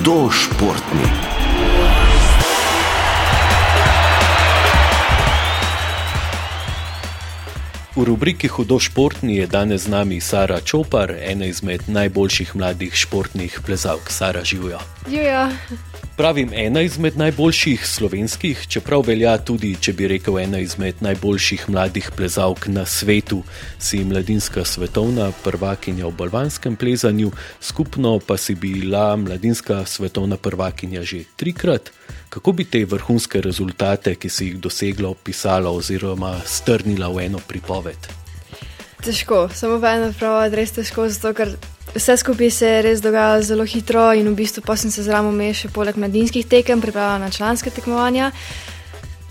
hudo športni. V rubriki Hudo športni je danes z nami Sara Čopar, ena izmed najboljših mladih športnih plezalk. Sara živijo. Pravim, ena izmed najboljših slovenskih, čeprav velja tudi, če bi rekel, ena izmed najboljših mladih plezalk na svetu, si mladinska svetovna prvakinja v balvanskem plezanju, skupno pa si bila mladinska svetovna prvakinja že trikrat. Kako bi te vrhunske rezultate, ki si jih dosegla, opisala oziroma strnila v eno pripoved? Težko, samo v eno pravo, res težko, zato ker Vse skupaj se je res dogajalo zelo hitro, in v bistvu pa sem se zraven umešal še poleg mladinskih tekem, pripravljal na članske tekmovanja.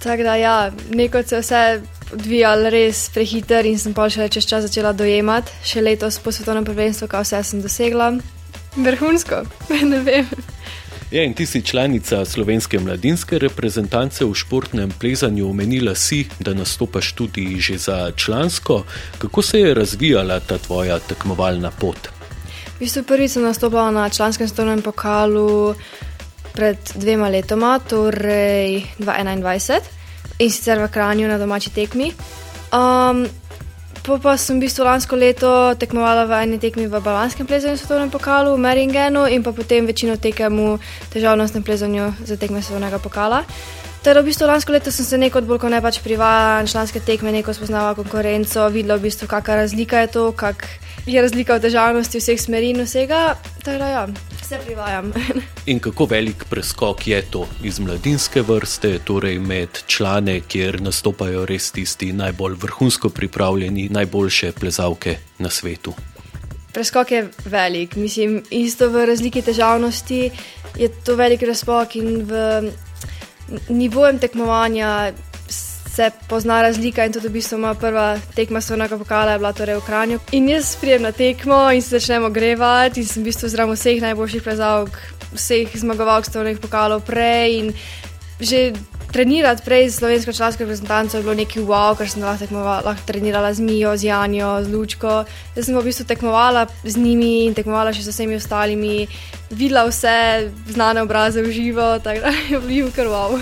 Tako da, ja, neko se je vse odvijalo res prehiter in sem pa še čez čas začela dojemati, še letos po svetovnem prvenstvu, kaj vse sem dosegla. Vrhunsko, ne vem. Ja, in ti si članica slovenske mladinske reprezentance v športnem plezanju, omenila si, da nastopaš tudi že za člansko. Kako se je razvijala ta tvoja tekmovalna pot? V bistvu prvič sem nastopila na članskem svetovnem pokalu pred dvema letoma, torej 2021 in sicer v Kranju na domači tekmi. Um, pa, pa sem v bistvu lansko leto tekmovala v eni tekmi v balanskem plezanju svetovnem pokalu v Meringenu in pa potem večino tekem v težavnostnem plezanju za tekme svetovnega pokala. Teda v bistvu lansko leto sem se neko bolj kot ne pač privajala na članske tekme, neko spoznala konkurenco, videla v bistvu, kakšna razlika je to, kakšna je razlika v težavnosti vseh smeri in vsega. Teda, ja, vse privajam. in kako velik preskok je to iz mladinske vrste, torej med člane, kjer nastopajo res tisti najbolj vrhunsko pripravljeni, najboljše plezalke na svetu? Preskok je velik, mislim, isto v razliki težavnosti je to velik razpok in v nivojem tekmovanja se pozna razlika in tudi v bistvu moja prva tekma svojega pokala je bila torej v Kranju. In jaz prijem na tekmo in se začnemo grevati in sem v bistvu zraven vseh najboljših plezalk, vseh zmagovalk svojih pokalov prej in že trenirati prej z slovensko člansko reprezentanco je bilo nekaj wow, ker sem lahko, lahko trenirala z Mijo, z Janjo, z Lučko. Jaz sem v bistvu tekmovala z njimi in tekmovala še z vsemi ostalimi, videla vse znane obraze v živo, tako da je bil kar wow.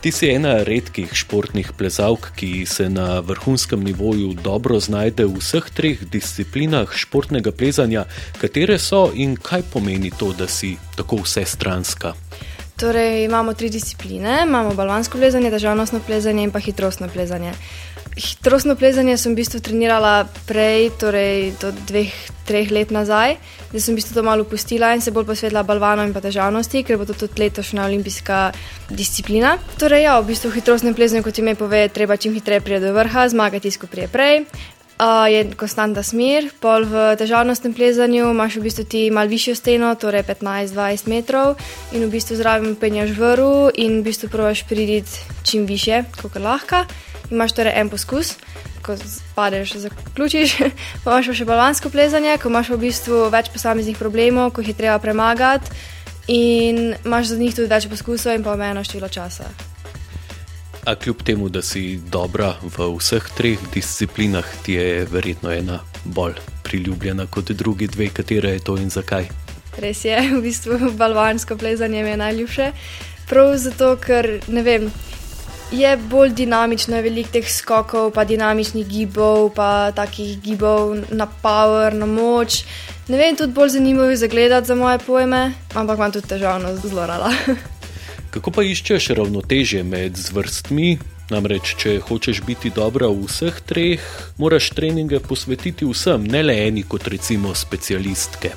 Ti si ena redkih športnih plezalk, ki se na vrhunskem nivoju dobro znajde v vseh treh disciplinah športnega plezanja. Katere so in kaj pomeni to, da si tako vsestranska? Torej, imamo tri discipline: imamo balvansko plezanje, državnostno plezanje in pa hitrostno plezanje. Hitrostno plezanje sem v bistvu trenirala prej, torej do dveh, treh let nazaj, da sem v bistvu to malo opustila in se bolj posvetila balvanom in pa težavnosti, ker bo to tudi letošnja olimpijska disciplina. Torej, ja, v bistvu hitrostno plezanje, kot ime pove, treba čim hitreje priti do vrha, zmagati, ko prije prej. Uh, je konstanta smer, pol v težavnostnem plezanju imaš v bistvu ti malo višjo steno, torej 15-20 metrov, in v bistvu zraven penjaš vrhu in v bistvu provaš priti čim više, kot lahko imaš torej en poskus, ko spadeš, zaključiš, pa imaš pa še balvansko plezanje, ko imaš v bistvu več posameznih problemov, ko jih je treba premagati, in imaš za njih tudi več poskusov in pa omejeno število časa. A kljub temu, da si dobra v vseh treh disciplinah, ti je verjetno ena bolj priljubljena kot drugi dve, katera je to in zakaj? Res je, v bistvu balvansko plezanje mi je najljubše. Prav zato, ker ne vem, je bolj dinamično, veliko teh skokov, pa dinamičnih gibov, pa takih gibov na power, na moč. Ne vem, tudi bolj zanimivo je zagledati za moje pojme, ampak imam tudi težavno zelo rada. Kako pa iščeš ravnotežje med zvrstmi? Namreč, če hočeš biti dobra v vseh treh, moraš treninge posvetiti vsem, ne le eni kot recimo specialistke.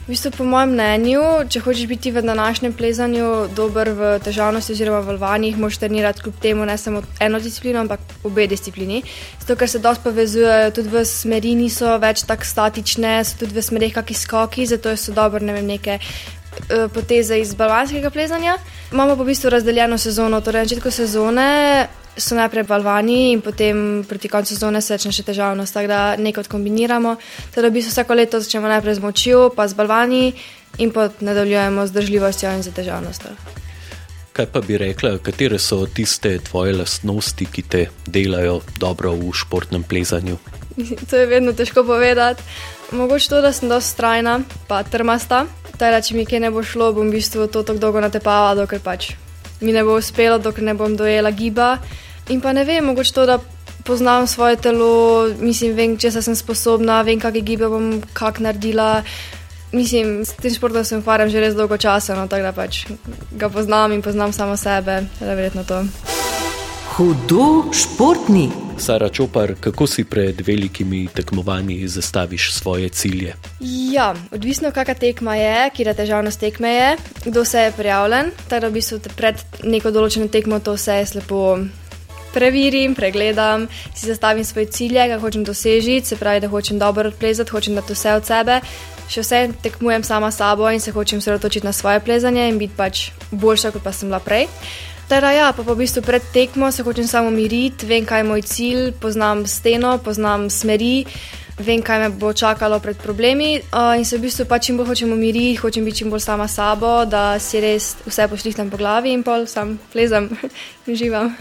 V bistvu, po mojem mnenju, če hočeš biti v današnjem plezanju dober v težavnosti oziroma v valvanjih, moraš trenirati kljub temu ne samo eno disciplino, ampak obe disciplini. Zato, ker se dosti povezujejo, tudi v smeri niso več tako statične, so tudi v smerih kakšni skoki, zato so dobre ne vem, neke uh, poteze iz balvanskega plezanja. Imamo pa v bistvu razdeljeno sezono, torej na začetku sezone so najprej balvani in potem proti koncu sezone se začne še težavnost, tako da nekaj kombiniramo. Torej, v bistvu vsako leto začnemo najprej z močjo, pa z balvani in potem nadaljujemo z držljivostjo in z težavnostjo. Kaj pa bi rekla, katere so tiste tvoje lastnosti, ki te delajo dobro v športnem plezanju? To je vedno težko povedati. Mogoče to, da sem dosti strajna, pa trmasta. Teda, če mi kaj ne bo šlo, bom v bistvu to tako dolgo natepala, dokler pač mi ne bo uspelo, dokler ne bom dojela giba. In pa ne vem, mogoče to, da poznam svoje telo, mislim, vem, če sem sposobna, vem, kakšne gibe bom kak naredila. Mislim, s tem športom se ukvarjam že res dolgo časa, no, tako da pač ga poznam in poznam samo sebe, da je verjetno to. Hudo športni. Sara Čopar, kako si pred velikimi tekmovanji zastaviš svoje cilje? Ja, odvisno, kakšna tekma je, kje je težavnost tekme, je, kdo se je prijavljen. Tako da v bistvu pred neko določeno tekmo to vse slepo preverim, pregledam, si zastavim svoje cilje, kaj hočem doseči, se pravi, da hočem dobro odplezati, hočem dati vse od sebe. Še vse tekmujem sama s sabo in se hočem sredotočiti na svoje plezanje in biti pač boljša, kot pa sem bila prej. Teda, ja, pa, pa v bistvu pred tekmo se hočem samo miriti, vem, kaj je moj cilj, poznam steno, poznam smeri, vem, kaj me bo čakalo pred problemi. Uh, in se v bistvu pač čim bolj hočem umiriti, hočem biti čim bolj sama sabo, da si res vse pošlihtam po glavi in pol sam plezam in živam.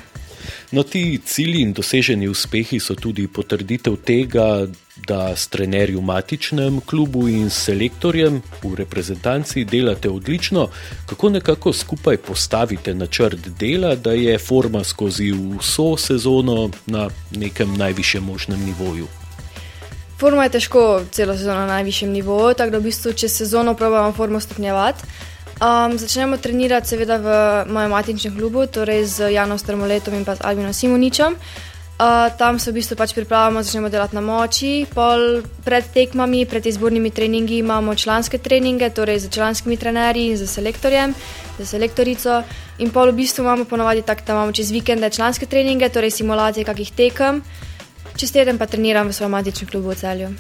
No, ti cilji in doseženi uspehi so tudi potrditev tega, da s trenerjem v matičnem klubu in selektorjem v reprezentanci delate odlično. Kako nekako skupaj postavite načrt dela, da je forma skozi vso sezono na nekem najvišjem možnem nivoju? Forma je težko celo sezono na najvišjem nivoju, tako da v bistvu čez sezono pravimo formo stopnjevati. Um, začnemo trenirati, seveda, v mojem matičnem klubu, torej z Janom Strmoletom in pa z Albinom Simoničem. Uh, tam se v bistvu pač pripravljamo, začnemo delati na moči. Pol pred tekmami, pred izbornimi treningi imamo članske treninge, torej z članskimi trenerji in z selektorjem, z selektorico. In pol v bistvu imamo ponovadi tako, da imamo čez vikende članske treninge, torej simulacije kakih tekem. Čez teden pa treniram v svojem matičnem klubu v celju.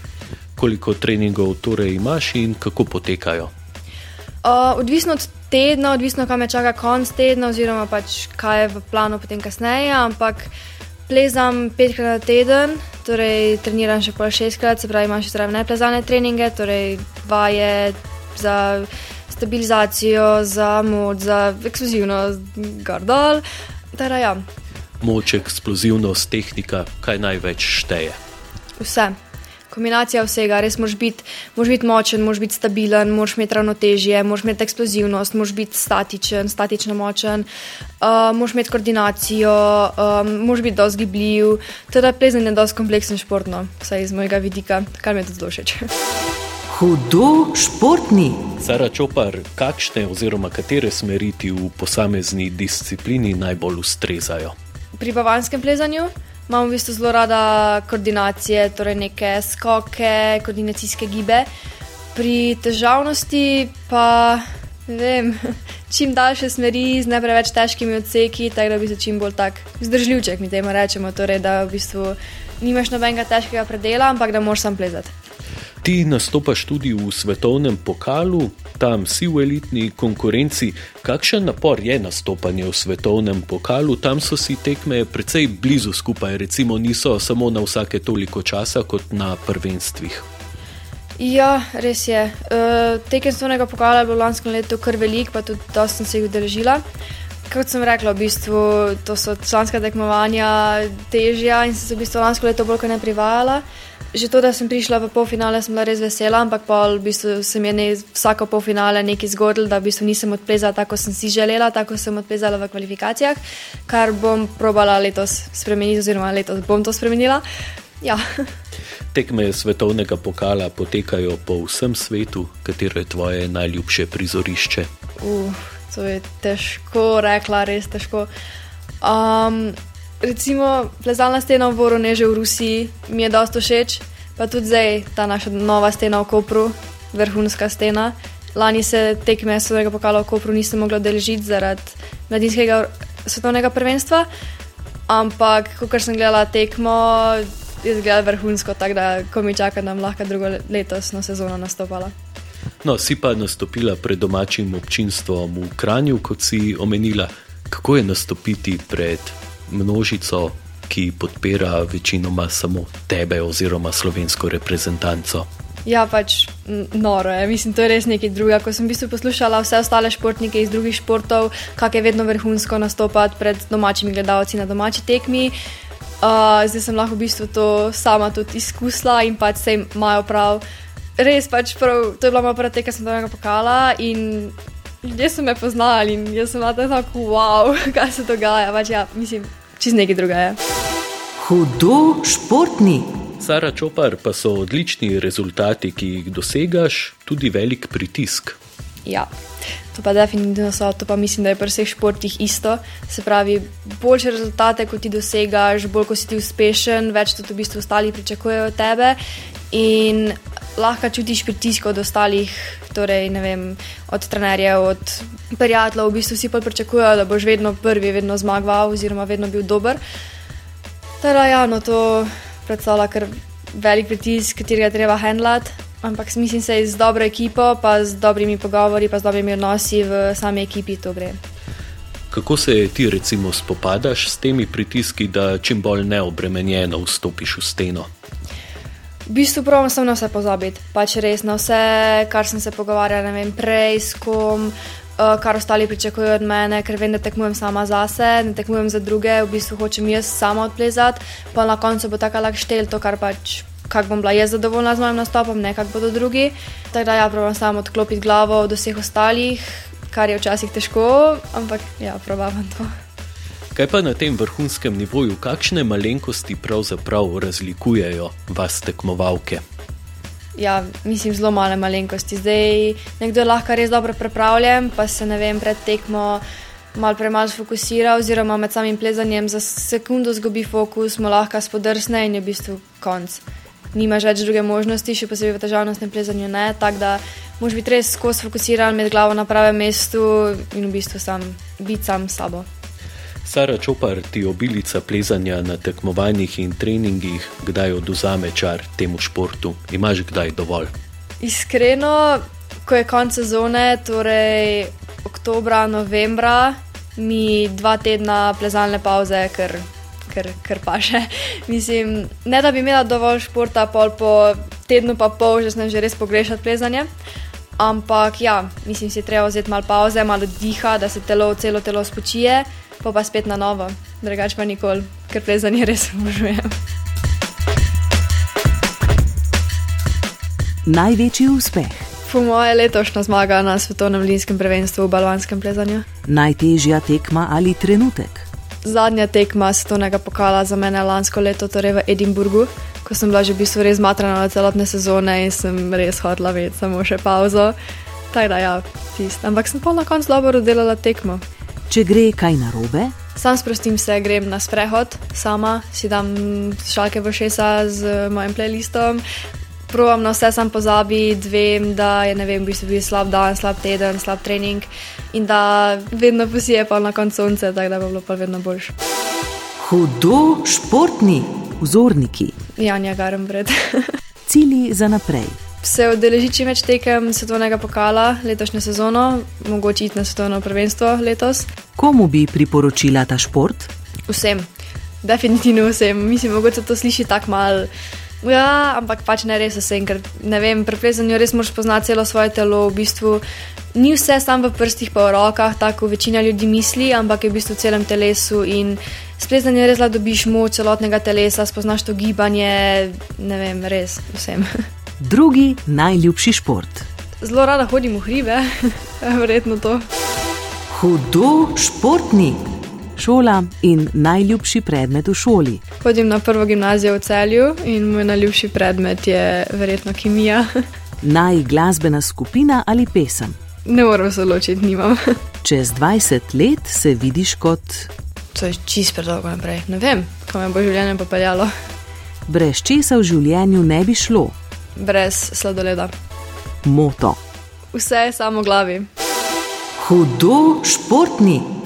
Koliko treningov torej imaš in kako potekajo? Uh, odvisno od tedna, odvisno kam me čaka konc tedna, oziroma pač kaj je v planu potem kasneje. Ampak plezam petkrat na teden, torej treniram še pol šestkrat, se pravi, imam še zraven neplezane treninge, torej vaje za stabilizacijo, za moč, za eksplozivnost, gardol. Teda, ja. Moč, eksplozivnost, tehnika, kaj največ šteje? Vse kombinacija vsega, res moraš biti, moraš biti močen, moraš biti stabilen, moraš imeti ravnotežje, moraš imeti eksplozivnost, moraš biti statičen, statično močen, uh, moraš imeti koordinacijo, um, moraš biti dosti gibljiv. Teda plezanje je dosti kompleksen športno, vsaj iz mojega vidika, kar mi je tudi zelo všeč. Hudo športni. Sara Čopar, kakšne oziroma katere smeri ti v posamezni disciplini najbolj ustrezajo? Pri bavanskem plezanju imam v bistvu zelo rada koordinacije, torej neke skoke, koordinacijske gibe. Pri težavnosti pa vem, čim daljše smeri z ne preveč težkimi odseki, tako da bi se čim bolj tak vzdržljivček, mi temu rečemo, torej da v bistvu nimaš nobenega težkega predela, ampak da moraš sam plezati. Ti nastopaš tudi v svetovnem pokalu, tam si v elitni konkurenci. Kakšen napor je nastopanje v svetovnem pokalu? Tam so si tekme precej blizu skupaj, recimo niso samo na vsake toliko časa kot na prvenstvih. Ja, res je. Uh, tekem svetovnega pokala je bilo lansko leto kar velik, pa tudi to sem se jih udeležila. Kot sem rekla, v bistvu to so članska tekmovanja težja in sem se v bistvu lansko leto bolj kot ne privajala. Že to, da sem prišla v polfinale, sem bila res vesela, ampak pol, v bistvu, se mi je ne, vsako polfinale nekaj zgodilo, da v bistvu nisem odplezala tako, kot sem si želela, tako sem odplezala v kvalifikacijah, kar bom probala letos spremeniti, oziroma letos bom to spremenila. Ja. Tekme svetovnega pokala potekajo po vsem svetu, katero je tvoje najljubše prizorišče? Uf, to je težko rekla, res težko. Um, recimo plezalna stena v Voronežu v Rusiji mi je dosto všeč, pa tudi zdaj ta naša nova stena v Kopru, vrhunska stena. Lani se tekme svetovnega pokala v Kopru nisem mogla deležiti zaradi mladinskega svetovnega prvenstva, ampak ko sem gledala tekmo, je zgledala vrhunsko, tako da ko mi čaka, da bom lahko drugo letosno sezono nastopala. No, si pa nastopila pred domačim občinstvom v Kranju, kot si omenila. Kako je nastopiti pred množico, ki podpira večinoma samo tebe oziroma slovensko reprezentanco. Ja, pač noro je. Mislim, to je res nekaj drugega. Ko sem v bistvu poslušala vse ostale športnike iz drugih športov, kako je vedno vrhunsko nastopati pred domačimi gledalci na domači tekmi. Uh, zdaj sem lahko v bistvu to sama tudi izkusila in pač se imajo prav. res pač prav, to je bila moja prva tekma svetovnega pokala in ljudje so me poznali in jaz sem bila tako, wow, kaj se dogaja. Pač ja, mislim, čez nekaj drugega je. Hudo športni. Sara Čopar pa so odlični rezultati, ki jih dosegaš, tudi velik pritisk. Ja, to pa definitivno so, to pa mislim, da je pri vseh športih isto. Se pravi, boljše rezultate, kot ti dosegaš, bolj ko si ti uspešen, več tudi v bistvu ostali pričakujejo od tebe. In lahko čutiš pritisk od ostalih, torej vem, od trenerjev, od prijateljev, v bistvu vsi pa pričakujejo, da boš vedno prvi, vedno zmagoval, oziroma vedno bil dober. Torej, ja, no, to predstavlja kar velik pritisk, katerega treba handlati. Ampak mislim, da je z dobro ekipo, pa z dobrimi pogovori, pa z dobrimi odnosi v sami ekipi to gre. Kako se ti recimo spopadaš s temi pritiski, da čim bolj neobremenjeno vstopiš v steno? V bistvu pravim samo na vse pozabiti, pač res na vse, kar sem se pogovarjal, ne vem, prej s kom, uh, kar ostali pričakujejo od mene, ker vem, da tekmujem sama zase, ne tekmujem za druge, v bistvu hočem jaz sama odplezati, pa na koncu bo tako lahko štel to, kar pač. Kako bom bila jaz zadovoljna z mojim nastopom, ne kako bodo drugi. Tako da, ja, pravim samo odklopiti glavo od vseh ostalih, kar je včasih težko, ampak ja, probavam to. Kaj pa na tem vrhunskem nivoju, kakšne malenkosti pravzaprav razlikujejo vas tekmovalke? Ja, mislim, zelo male malenkosti. Zdaj, nekdo je lahko res dobro pripravljen, pa se ne vem, pred tekmo malo premalo fokusira, oziroma med samim plezanjem za sekundo zgubi fokus, mu lahko spodrsne in je v bistvu konc. Nimaš več druge možnosti, še posebej v težavnostnem plezanju ne, tako da moraš biti res skozi fokusiran, imeti glavo na pravem mestu in v bistvu sam biti sam s sabo. Sara Čopar ti obilica plezanja na tekmovanjih in treningih, kdaj oduzame čar temu športu? Imaš kdaj dovolj? Iskreno, ko je konec sezone, torej oktobra, novembra, mi dva tedna plezalne pauze, ker, ker, ker pa še. Mislim, ne da bi imela dovolj športa, pol po tednu pa pol, že sem že res pogrešala plezanje. Ampak ja, mislim, si treba vzeti malo pauze, malo diha, da se telo, celo telo spočije pa pa spet na novo, drugače pa nikoli, ker plezanje res obožujem. Največji uspeh. Po moje letošnja zmaga na svetovnem mlinskem prvenstvu v balvanskem plezanju. Najtežja tekma ali trenutek. Zadnja tekma svetovnega pokala za mene lansko leto, torej v Edinburgu, ko sem bila že v bistvu res zmatrana na celotne sezone in sem res hodila vedeti samo še pauzo. Tako da ja, tist. Ampak sem pa na koncu dobro delala tekmo. Če gre kaj narobe, sam sprostim se, grem na sprehod, sama si dam šalke v šesa z mojim playlistom. Provam na vse, sam pozabiti, vem, da je vem, v bistvu bil slab dan, slab teden, slab trening in da vedno posije pa na koncu sonce, tako da bo bilo pa vedno boljše. Hudo športni vzorniki. Janja Garem vred. Cili za naprej se odeleži čim več tekem svetovnega pokala letošnjo sezono, mogoče iti na svetovno prvenstvo letos. Komu bi priporočila ta šport? Vsem, definitivno vsem. Mislim, mogoče to sliši tako malo. Ja, ampak pač ne res vsem, ker ne vem, pri plezanju res moraš poznati celo svoje telo. V bistvu ni vse samo v prstih, pa v rokah, tako večina ljudi misli, ampak je v bistvu v celem telesu. In s plezanjem res lahko dobiš moč celotnega telesa, spoznaš to gibanje, ne vem, res vsem. drugi najljubši šport. Zelo rada hodim v hribe, verjetno to. Hudo športni. Šola in najljubši predmet v šoli. Hodim na prvo gimnazijo v celju in moj najljubši predmet je verjetno kemija. Naj glasbena skupina ali pesem. Ne morem se odločiti, nimam. Čez 20 let se vidiš kot. To je čist predolgo naprej. Ne vem, kam me bo življenje popeljalo. Brez česa v življenju ne bi šlo brez sladoleda. Moto. Vse je samo v glavi. Hudo športni.